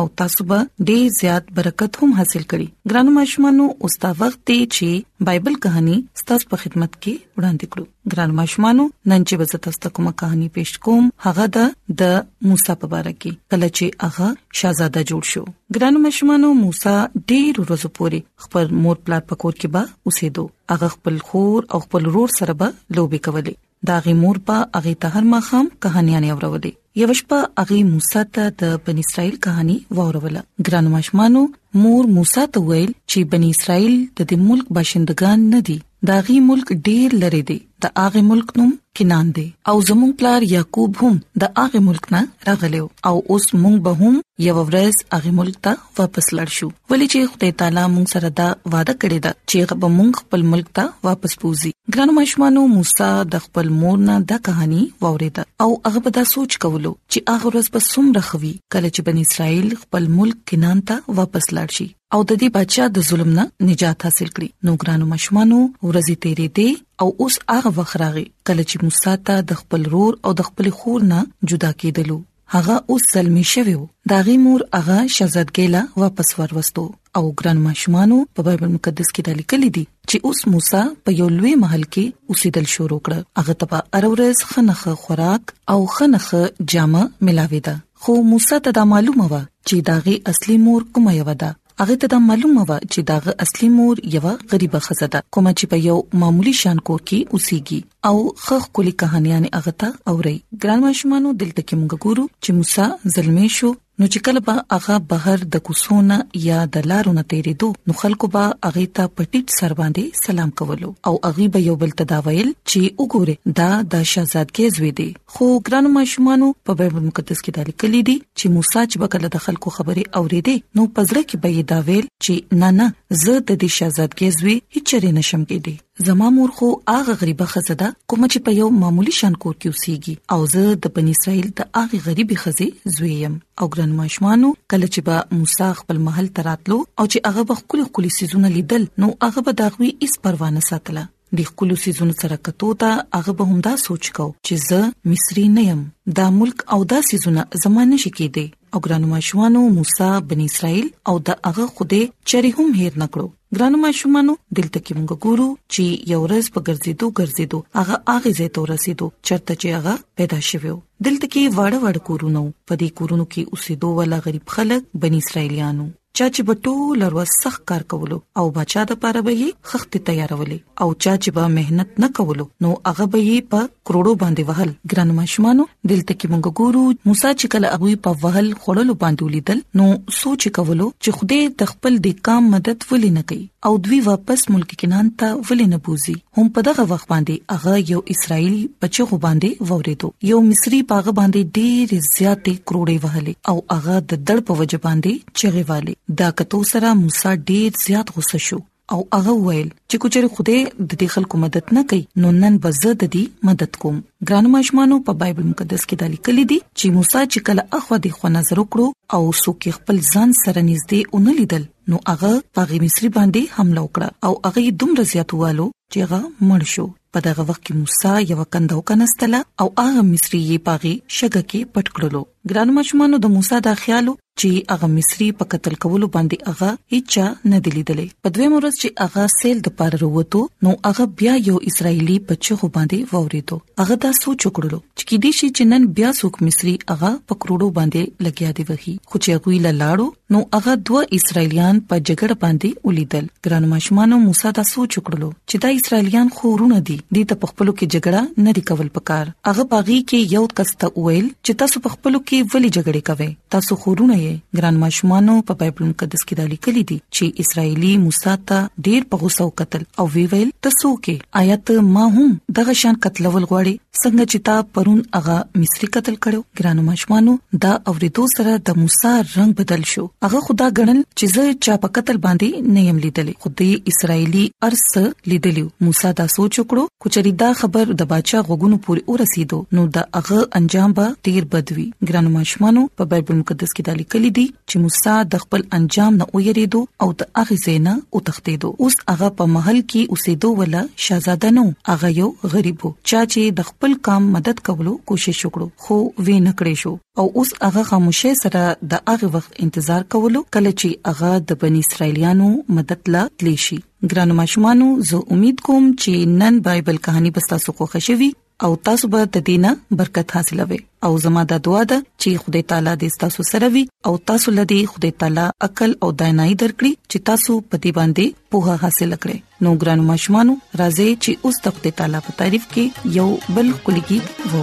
او تاسو به ډیر زیات برکت هم حاصل کړئ ګرانو ماشومانو اوس دا وخت دی چې بایبل کہانی ستاسو په خدمت کې وړاندې کړو ګرانو ماشومانو نن چې به تاسو ته کومه کہانی پېښ کوم هغه ده د موسی په اړه کې کله چې هغه شاهزاده جوړ شو ګرانو ماشومانو موسی ډیر ورځې پورې خپل مور پلار پکور کې با اوسېدو هغه خپل خور او خپل رور سره به لوبي کولې دا غي مور په اغه ته هر مخام کہانيانه اورولې یو شپه اغه موسی ته د بن اسرائیل کہانی ووروله ګران ماشمانو مور موسی ته ویل چې بن اسرائیل د دې ملک باشندگان نه دي دا غي ملک ډیر لري دي د اغه ملک نوم کینان دی او زمون پلار یعقوب هم د اغه ملک نه راغلو او اوس مونږ به هم یو ورځ اغه ملک ته واپس لاړ شو ولې چې خدای تعالی مونږ سره دا وعده کړې ده چې هغه به مونږ خپل ملک ته واپس بوزي ګرانو مشمانو موسی د خپل مور نه دا کہانی ووریده او هغه به دا سوچ کولو چې هغه ورځ به څومره خوي کله چې بنی اسرائیل خپل ملک کنان ته واپس لاړ شي او د دې بچا د ظلم نه نجات حاصل کړي نو ګرانو مشمانو ورځي تیرې دي او اوس هغه وخت راغی کله چې موسی ته د خپل رور او د خپل خور نه جدا کېدلو هغه اوس زلمی شوی و داغي مور هغه شاهزادګۍ لا واپس وروستو او ګران ماشومانو په بایبل مقدس کې د لیکل دي چې اوس موسی په یو لوی محل کې اوسېدل شروع کړ هغه تبا ارورز خنخ خوراک او خنخ جامه ملاوي ده خو موسی ته دا معلومه و چې داغي اصلي مور کومه یو ده هغه ته دا معلومه و چې داغه اصلي مور یو غریبه خزه ده کوم چې په یو معمولی شان کور کې اوسېږي او خخ کلی کہانیاں هغه ته اوري ګران ماشومانو دلته کې موږ ګورو چې موسی زلمی شو نو چې کله به هغه بهر د کوسونه یا د لارو نه تیرېدو نو خلکو به هغه ته پټیټ سر باندې سلام کولو او هغه به یو بل تداویل چې وګوره دا د شاهزادګۍ زوی دی خو ګرانو ماشومانو په بایبل مقدس کې دا لیکل دي چې موسی چې بکله د خلکو خبرې اورېدې نو پزړه کې به یې دا ویل چې نه نه زه د دې شاهزادګۍ زوی هیڅ چره نشم کېدی زما مور خو هغه غریبه خزده کوم چې په یو معمولی شان کور کې اوسېږي او زه د بنی اسرائیل د هغه غریبي خزې زوی يم او ګران ماشومانو کله چې به موسی خپل محل تراتلو او چې هغه به خپل خپل سيزونه لیدل نو هغه به داغوي اس پروانه ساتله د خپل سيزونو سره کتو ته هغه به همدا سوچ کو چې زه مصری نه يم دا ملک او دا سيزونه زمانه شي کېده او ګرانو ماشومانو موسی بن اسرائیل او د هغه خوده چری هم هیر نکړو ګرانو ماشومانو دلته کې موږ ګورو چې یو ورځ په ګرځېدو ګرځېدو هغه هغه ځای ته رسیدو چرته چې هغه پیدا شوو دلته کې واړه واړه کورونه په دې کورونو کې اوسېدو ولا غریب خلک بن اسرائیلیانو چا چې په ټوله ورځ سخت کار کولو او بچا د پاره به یې خختې تیارولې او چا چې به مهنت نه کولو نو هغه به یې په کروڑو باندې وهل ګران ماشومانو دلته کې مونږ ګورو موسی چې کله هغه په وهل خړلو باندې ولیدل نو سوچ کولو چې خوده د خپل د کام مدد ولې نه کوي او دوی واپس ملک کنان ته ولې نه بوزي هم په دغه وخت باندې هغه یو اسرایلی بچو باندې وریدو یو مصری پاغه باندې ډېر زیاتې کروڑې وهلې او هغه د دړ په وجه باندې چغې والي دا کتو سره موسی ډېر زیات غوسه شو او هغه ویل چې کوچر خوده د دې خلکو مدد نه کوي نو نن به زه د دې مدد کوم ګران ماشمانو په بایبل مقدس کې د لیکل دي چې موسی چې کله اخو د خو نظر وکړو او سو کې خپل ځان سره نږدې اونې لیدل نو هغه په غي مصری باندې حمله وکړه او هغه دومره زیاتوالو چې هغه مړ شو په دغه وخت کې موسی یو کندو کنستله او هغه مصری یې پاغي شګه کې پټ کړلو ګران مشمانو د موسی دا خیالو چې هغه مصری په قتل کولو باندې هغه هیڅ نه دی لیدلې په دویم ورځ چې هغه سیل د پاره وروته نو هغه بیا یو اسرایلی بچو باندې ووریدو هغه دا سوچ وکړلو چې کې دې شي چې نن بیا څوک مصری هغه په کروڑو باندې لګیا دی وهي خو چې غوی لاړو نو هغه دوه اسرایلیان په جګړه باندې ولیدل ګران ماشومان موسی دا سوچ وکړلو چې دا اسرایلیان خو ورونه دي د ته په خپلو کې جګړه نه دی کول پکار هغه باغی کې یو کس ته ویل چې تاسو په خپلو کې ولی جګړه کوي تاسو خورونه یې ګران ماشومان په بایبل مقدس کې دالي کلی دي چې اسرایلی موسی ته ډیر په غوسه وکتل او وی ویل تاسو کې آیات ما هم دغه شان قتلول غواړي څنګه چې تا پرون هغه مصری قتل کړو ګرانو مشمانو دا اوریدو سره د موسی رنگ بدل شو هغه خدا غنل چې زه چا په قتل باندې نه يم لیدلې خدای اسرایلی ارس لیدلی موسی دا سوچ وکړو کچري دا خبر د بادشاہ غوګونو پورې ورسېدو نو دا هغه انجام به ډیر بدوي ګرانو مشمانو په بایبل مقدس کې د لیکل دي چې موسی د خپل انجام نه ویریدو او د هغه زینا او تختیدو اوس هغه په محل کې اوسېدو ولا شاهزاده نو هغه یو غریبو چا چې د خپل کام مدد کولو کوشش وکړو خو وی نکړې شو او اوس هغه خاموشه سره د هغه وخت انتظار کولو کله چې هغه د بنی اسرایلیانو مدد لا تلی شي ګرانو ماشومانو زه امید کوم چې نن بایبل کہانی بستا سو خوښ شي او تاسو به د دینه برکت حاصلوي او زموږ د دعا د چې خدای تعالی دې تاسو سره وي او تاسو لدی خدای تعالی عقل او دانای درکړي چې تاسو په دې باندې پوهه حاصل کړئ نو ګرانو ماشومانو راځي چې اوس د خدای تعالی په تعریف کې یو بل کلیګي وو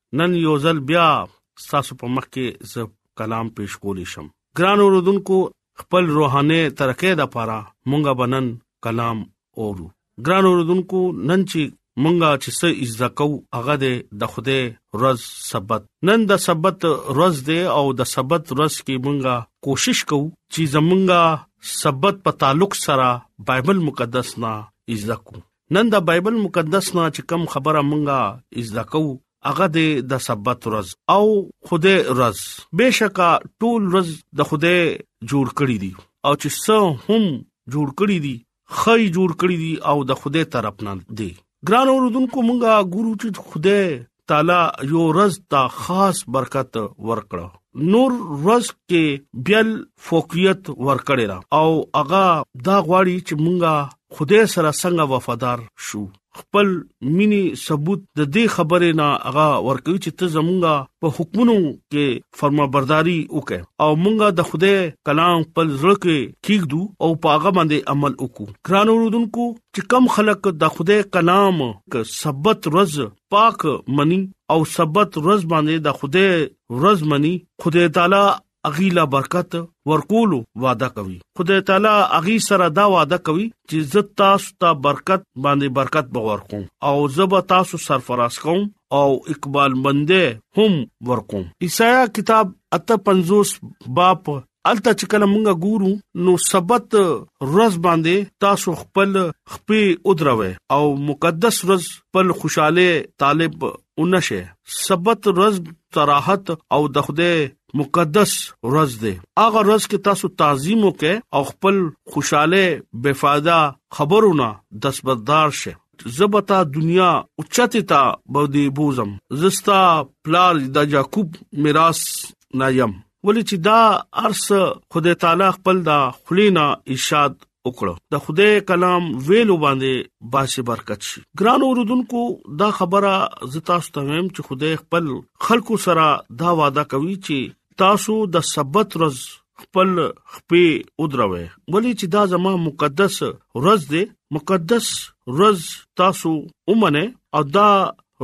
نن یو ځل بیا تاسو په مخ کې ز کلام پیش کولی شم ګران اوردونکو خپل روحاني ترقې د پاره مونږه بنن کلام اورو ګران اوردونکو نن چې مونږه چې سې عزتکو هغه د خوده روز سبت نن د سبت روز دی او د سبت روز کې مونږه کوشش کوو چې زمونږه سبت په تعلق سره بایبل مقدس نه عزتکو نن د بایبل مقدس نه چې کم خبره مونږه از دکو هغه د سبت ورځ او خوده ورځ بشکا ټول ورځ د خوده جوړ کړی دي او چې څه هم جوړ کړی دي خی جوړ کړی دي او د خوده طرف نه دي ګران اوردونکو مونږه ګورو چې خوده تعالی یو ورځ ته خاص برکت ورکړو نور ورځ کې بیل فوقیت ورکړی را او هغه دا غواړي چې مونږه خدای سره څنګه وفادار شو خپل مینی ثبوت د دې خبرې نه هغه ورکوي چې ته زمونږه په حکمونو کې فرمانبرداري وکې او مونږه د خوده کلام خپل زړه کې کېږو او پاغه باندې عمل وکړو ګران اوردونکو چې کم خلک د خوده کلام ک ثبت روز پاک منی او سبت ورځ باندې د خوده ورځ منی خوده تعالی اغیلا برکت ورکول وعده کوي خدای تعالی اغي سره دا وعده کوي چې زه تاسو ته برکت باندې برکت به ورکوم او زه به تاسو سرفراز کوم او اقبال منده هم ورکوم عیسی کتاب اته 50 باب الته چې کله مونږه ګورو نو سبت روز باندې تاسو خپل خپې ودروي او مقدس روز خپل خوشاله طالب اونشه سبت روز تراحت او د خوده مقدس روز دی اغه روز کې تاسو تعظیم وکې او خپل خوشاله بفایده خبرونه دسبردار شه زبتا دنیا اوچته تا بودی بوزم زستا پلار د یعقوب میراث نایم ولې چې دا ارس خدای تعالی خپل دا خلینا ارشاد وکړو د خدای کلام ویلو باندې باسي برکت شي ګران اوردونکو دا خبره زتا ستویم چې خدای خپل خلکو سره دا وعده کوي چې تاسو د سبت ورځ خپل خپې ودروي ولی چې دا زما مقدس ورځ دی مقدس ورځ تاسو اومنه او دا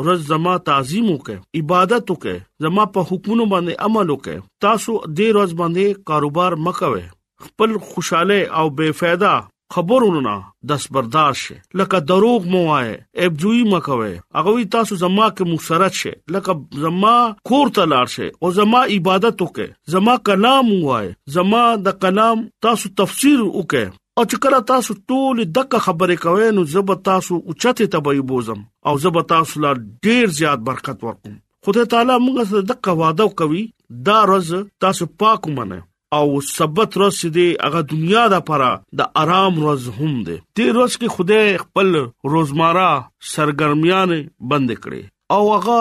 ورځ زما تعظیم وکړه عبادت وکړه زما په حکمونو باندې عمل وکړه تاسو دې ورځ باندې کاروبار مکوئ خپل خوشاله او بے فایده خبرونو نه دستبردار شي لکه دروغ مو وای ابجوی مکوي هغه وی تاسو زما کې مسرت شي لکه زما کور ته لاړ شي او زما عبادت وکي زما کلام وای زما د کلام تاسو تفسیر وکي او چې کله تاسو ټول دغه خبرې کوئ نو زب تاسو اوچته تبي بوزم او زب تاسو لا ډیر زیات برکت ورکوم خدای تعالی موږ سره دغه وعده کوي دا روز تاسو پاک منه او سبت روز دې هغه دنیا د پره د آرام روز هم ده دې روز کې خدای خپل روزمارا سرګرمیان بند کړي او هغه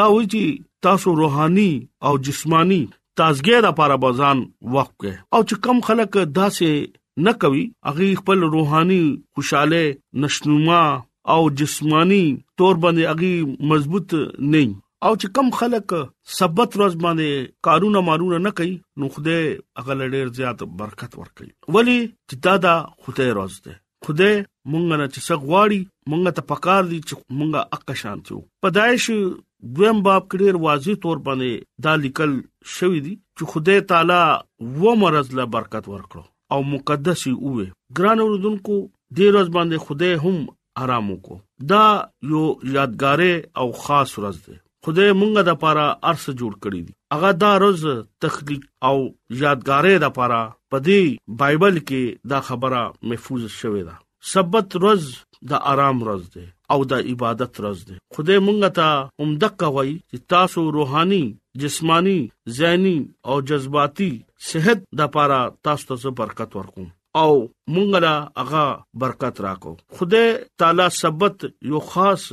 دا وی چې تاسو روحاني او جسماني تازګۍ لپاره بازان وخت کې او چې کم خلک داسې نه کوي هغه خپل روحاني خوشاله نشنما او جسمانی تور باندې هغه مضبوط نه او چې کم خلک سبت ورځ باندې کارونه مارونه نه کوي نو خدای هغه لړیر زیات برکت ورکړي ولی چې دا دا خدای ورځ ده خدای مونږ نه چې څغواړي مونږ ته پکار دي چې مونږه اک شانتیو پدایش دویم باب کې ډیر واضح تور باندې دا لیکل شوی دی چې خدای تعالی و مرز له برکت ورکړو او مقدس یې وې ګران اوردونکو دې ورځ باندې خدای هم آرام وکړو دا یو یادګارې او خاص ورځ ده خدای مونږه د پاره ارس جوړ کړی دی هغه دا روز تخلیق او یادګارې د پاره پدی بایبل کې دا خبره محفوظ شوې ده سبت ورځ د آرام ورځ ده او د عبادت ورځ ده خدای مونږ ته هم دقه وای چې تاسو روحاني جسمانی ذهني او جذباتي صحت د لپاره تاسو ته برکت ورکوم او مونږ لا هغه برکت راکو خدای تعالی سبت یو خاص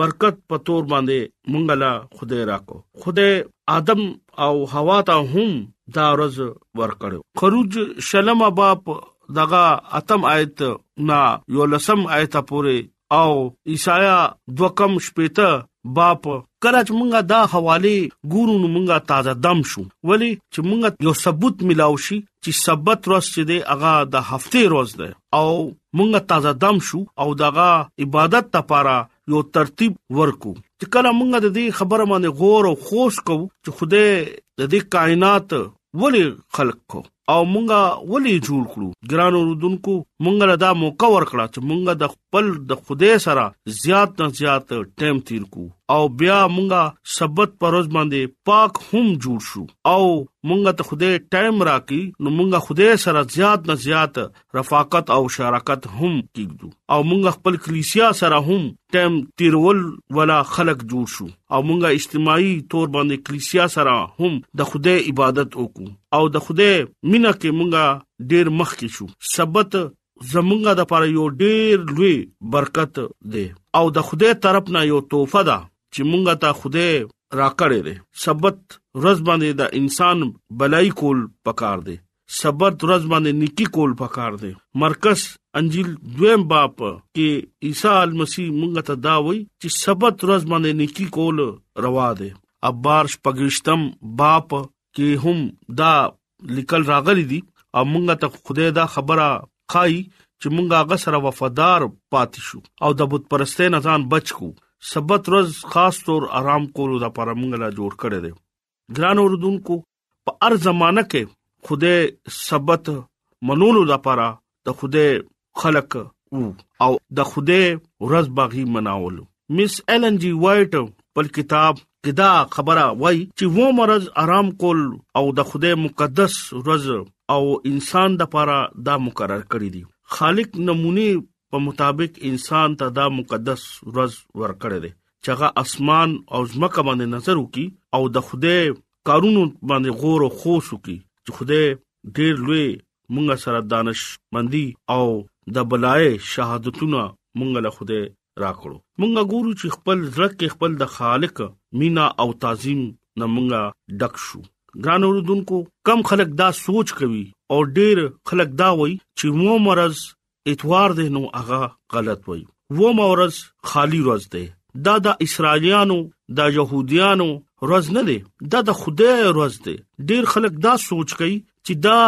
برکت په تور باندې مونږ لا خدای راکو خدای ادم او حوا ته هم دا ورځ ورکړو خروج شلم باب دغه اتم آیت نا یو لسم آیت پورې او عیسایا دوکم شپېته باپ کله چې مونږه دا حواله ګورو نو مونږه تازه دم شو ولی چې مونږه یو ثبوت ملاو شي چې سبت ورځ چې دی هغه د هفته ورځ ده او مونږه تازه دم شو او دغه عبادت لپاره یو ترتیب ورکو چې کله موږ د دې خبره باندې غور او خوش کو چې خوده د دې کائنات ولې خلق کو او مونږه ولې جوړ کړو ګران اوردونکو مونږه دا موقع ورکړه چې مونږه د خپل د خوده سره زیات نه زیات ټیم تیر کو او بیا مونږه سبت پروز باندې پاک هم جوړ شو او مونږه ته خوده ټایم راکې نو مونږه خوده سره زیات نه زیات رفاقت او شراکت هم کیږو او موږ خپل کلیسیا سره هم ټیم تیرول ولا خلق جوړ شو او موږ اجتماعي تور باندې کلیسیا سره هم د خدای عبادت وکړو او د خدای مینا کې موږ ډیر مخ کې شو سبت زمونږه د پاره یو ډیر لوی برکت دی او د خدای طرف نه یو تحفه ده چې مونږه ته خدای راکړې ده سبت ورځ باندې د انسان بلای کول پکار دی سبت ورځ باندې نیکی کول پکار دی مرکز انجیل دویم باب کې عیسی المسی مونږ ته دا وایي چې سبت ورځ باندې نیکی کول روا دی ابار شپږشتم باب کې هم دا لیکل راغلي دي او مونږ ته خدای دا خبره خای چې مونږه هغه سره وفادار پاتې شو او د بت پرسته نه ځان بچ کو سبت ورځ خاص طور آرام کولو لپاره مونږه جوړ کړی دی ګران اوردونکو په هر زمانه کې خدای ثبت منولو لپاره د خدای خلق وو او د خدای ورځ باغی مناول مس ایلن جی وایټ په کتاب کې دا خبره وای چې و مرز آرام کول او د خدای مقدس ورځ او انسان د لپاره دا مقرر کړی دی خالق نمونه په مطابق انسان ته دا مقدس ورځ ورکړی دی چې هغه اسمان او زمکه باندې نظر وکي او د خوده کارونو باندې غور او خوش وکي چې خدای ډیر لوی مونږ سره دانش مندي او د بلای شهادتونه مونږ له خدای راکړو مونږ ګورو چې خپل ځړک کې خپل د خالق مینا او تعظیم نه مونږ ډک شو ګران اوردونکو کم خلک دا سوچ کوي او ډیر خلک دا وایي چې مو مرز اتوار دی نو هغه غلط وای و مورز خالی ورځ دی دا د اسرایلیانو د يهوديانو ورځ نه دی دا د خدای ورځ دی ډیر خلک دا سوچ کوي چې دا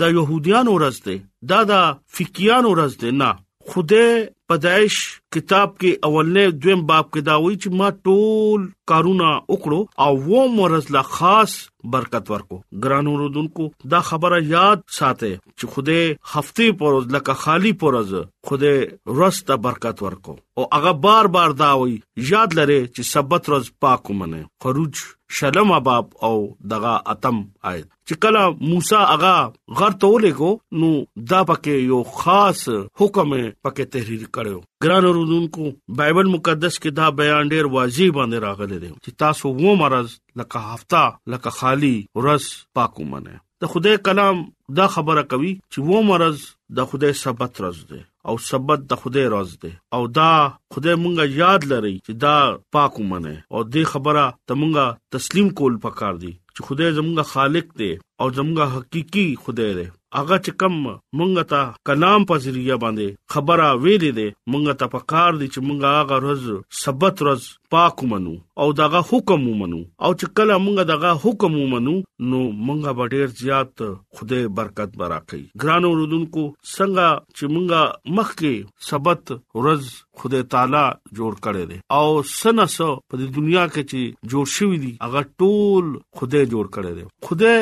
د يهوديانو ورځ دی دا د فقيانو ورځ دی نه خدای پدایش کتاب کې اولنې دویم باب کې دا وایي چې ما ټول کارونه وکړو او و مرز لا خاص برکت ورکو ګرانو رودونکو دا خبره یاد ساته چې خوده هفته پروز لکه خالی پروز خوده رسته برکت ورکو او هغه بار بار دا وی یاد لره چې سبت روز پاک ومنه خروج شلم باب او دغه اتم آیت چې کله موسی هغه غر ته ولګو نو دا پکې یو خاص حکم پکې تحریر کړو ګران اوردونکو بایبل مقدس کې دا بیان ډیر واضح باندې راغلی دی چې تاسو وو مرز لکه هفته لکه خالی ورس پاکو منه د خدای کلام دا خبره کوي چې و مرز د خدای سبت ورځ ده او سبت د خدای ورځ ده او دا خدای مونږه یاد لري چې دا پاک ومنه او دې خبره ته مونږه تسلیم کول پکار دي چې خدای زمونږه خالق دی او زمونږه حقيقي خدای دی هغه چې کم مونږه ته کلام په ذریعہ باندې خبره ویلې ده مونږه ته پکار دي چې مونږه هغه ورځ سبت ورځ پاک منو او دغه حکم ومنو او چې کله موږ دغه حکم ومنو نو موږ به ډیر زیات خدای برکت برکې ګران اوردونکو څنګه چې موږ مخکې سبت ورځ خدای تعالی جوړ کړی دی او سنس په دنیا کې چې جوړ شوی دی هغه ټول خدای جوړ کړی دی خدای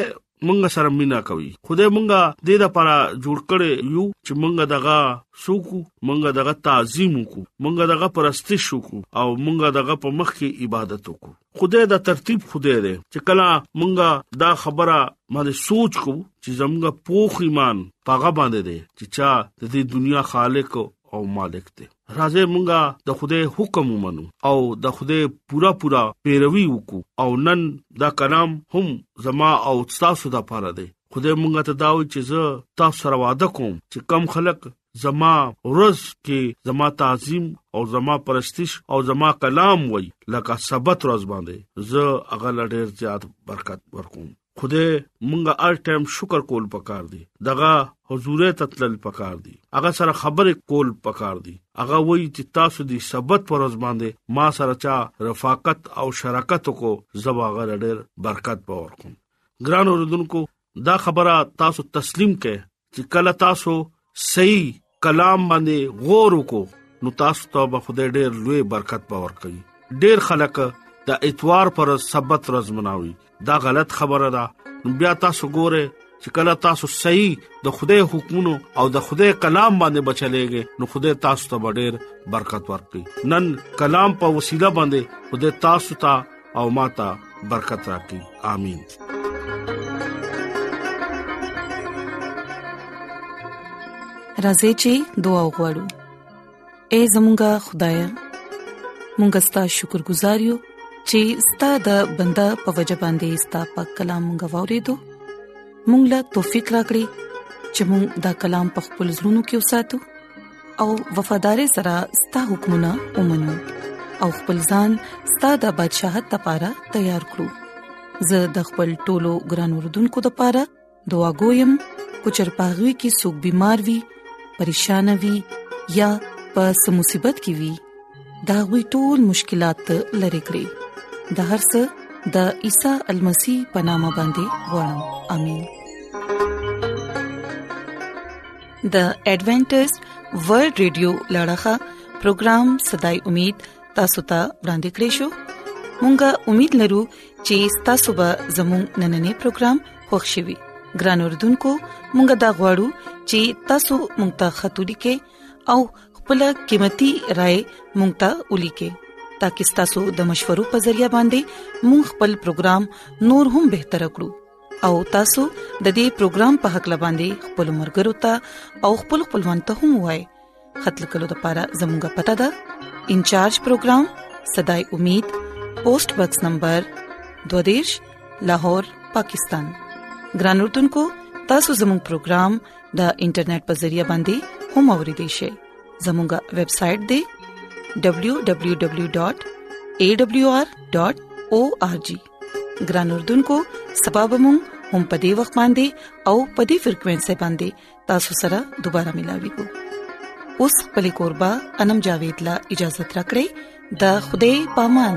مونږ سره مینا کوي خدای مونږه د دې لپاره جوړ کړي یو چې مونږه دغه سوکو مونږه دغه تعظیم وکړو مونږه دغه پرستش وکړو او مونږه دغه په مخ کې عبادت وکړو خدای دا ترتیب خدای دی چې کله مونږه دا خبره باندې سوچ کو چې زمونږه پوخ ایمان پاغه باندې دی چې چا د دې دنیا خالق او مالک دی راځي مونږه د خدای حکم ومنو او د خدای پورا پورا پیروي وکړو او نن دا کلام هم زما او تاسو د پاره دی خدای مونږه ته داوي چې زه تاسو سره وعده کوم چې کم خلک زما ورځ کې زما تعظیم او زما پرستش او زما کلام وای لکه سبت ورځ باندې زه هغه لډیر زیات برکت ورکوم خدای مونږه ار ټایم شکر کول پکار دی دغه حضور ته تلل پکار دی هغه سره خبرې کول پکار دی هغه وای چې تاسو دې سبت پر ورځ باندې ما سره چا رفاقت او شراکت کو زبا غره ډېر برکت باور کوم ګران اوردونکو دا خبره تاسو تسلیم کړئ چې کله تاسو صحیح کلام باندې غور وکړو نو تاسو ته به خدای ډېر لوی برکت باور کوي ډېر خلک د اتوار پر سبت ورځ مناوي دا غلط خبره ده بیا تاسو ګوره چې کله تاسو صحیح د خدای حکمونو او د خدای کلام باندې بچلېږئ نو خدای تاسو ته ډېر برکت ورکړي نن کلام په وسیله باندې خدای تاسو ته او ماته برکت راکړي امين راځي چې دعا وغوړو اے زمونږ خدای مونږ ستاسو شکر گزار یو چې ستاسو د بندا په وجبان دي ستاسو په کلام غوړې دو مونږ لا توفيق راکړي چې مونږ دا کلام په خپل زړونو کې وساتو او وفادار سره ستاسو حکمونه ومنو او خپل ځان ستاسو د بدشاهت لپاره تیار کړو زه د خپل ټولو ګران وردونکو لپاره دعا کوم کو چر پاغوي کې سګ بيمار وي پریشان وي یا په سمصيبت کې وي دا وي ټول مشکلات لری کړی د هر څه د عیسی المسی پنامه باندې وړم امين د ایڈونچر ورلد رادیو لړغا پروگرام صداي امید تاسو ته ورانده کړی شو مونږه امید لرو چې تاسو به زموږ نننې پروګرام خوښیوي ګران اوردونکو مونږه دا غواړو چې تاسو مونږ ته خاطري کې او خپل قیمتي رائے مونږ ته ولي کې ترڅو تاسو د مشورو په ذریعہ باندې مونږ خپل پروګرام نور هم بهتر کړو او تاسو د دې پروګرام په حق لباندي خپل مرګرو ته او خپل خپلوان ته هم وای خپل کلو د پاره زموږه پته ده انچارج پروګرام صداي امید پوسټ باکس نمبر 22 لاهور پاکستان ګران اردوونکو تاسو زموږ پروګرام د انټرنیټ په ذریعہ باندې هم اوريدي شئ زموږه ویب سټ د www.awr.org ګران اردوونکو سبب مون هم په دې وخت باندې او په دې فریکوينسي باندې تاسو سره دوپاره ملاوي کو اوس په لیکوربا انم جاوید لا اجازه ترا کړی د خوده پامان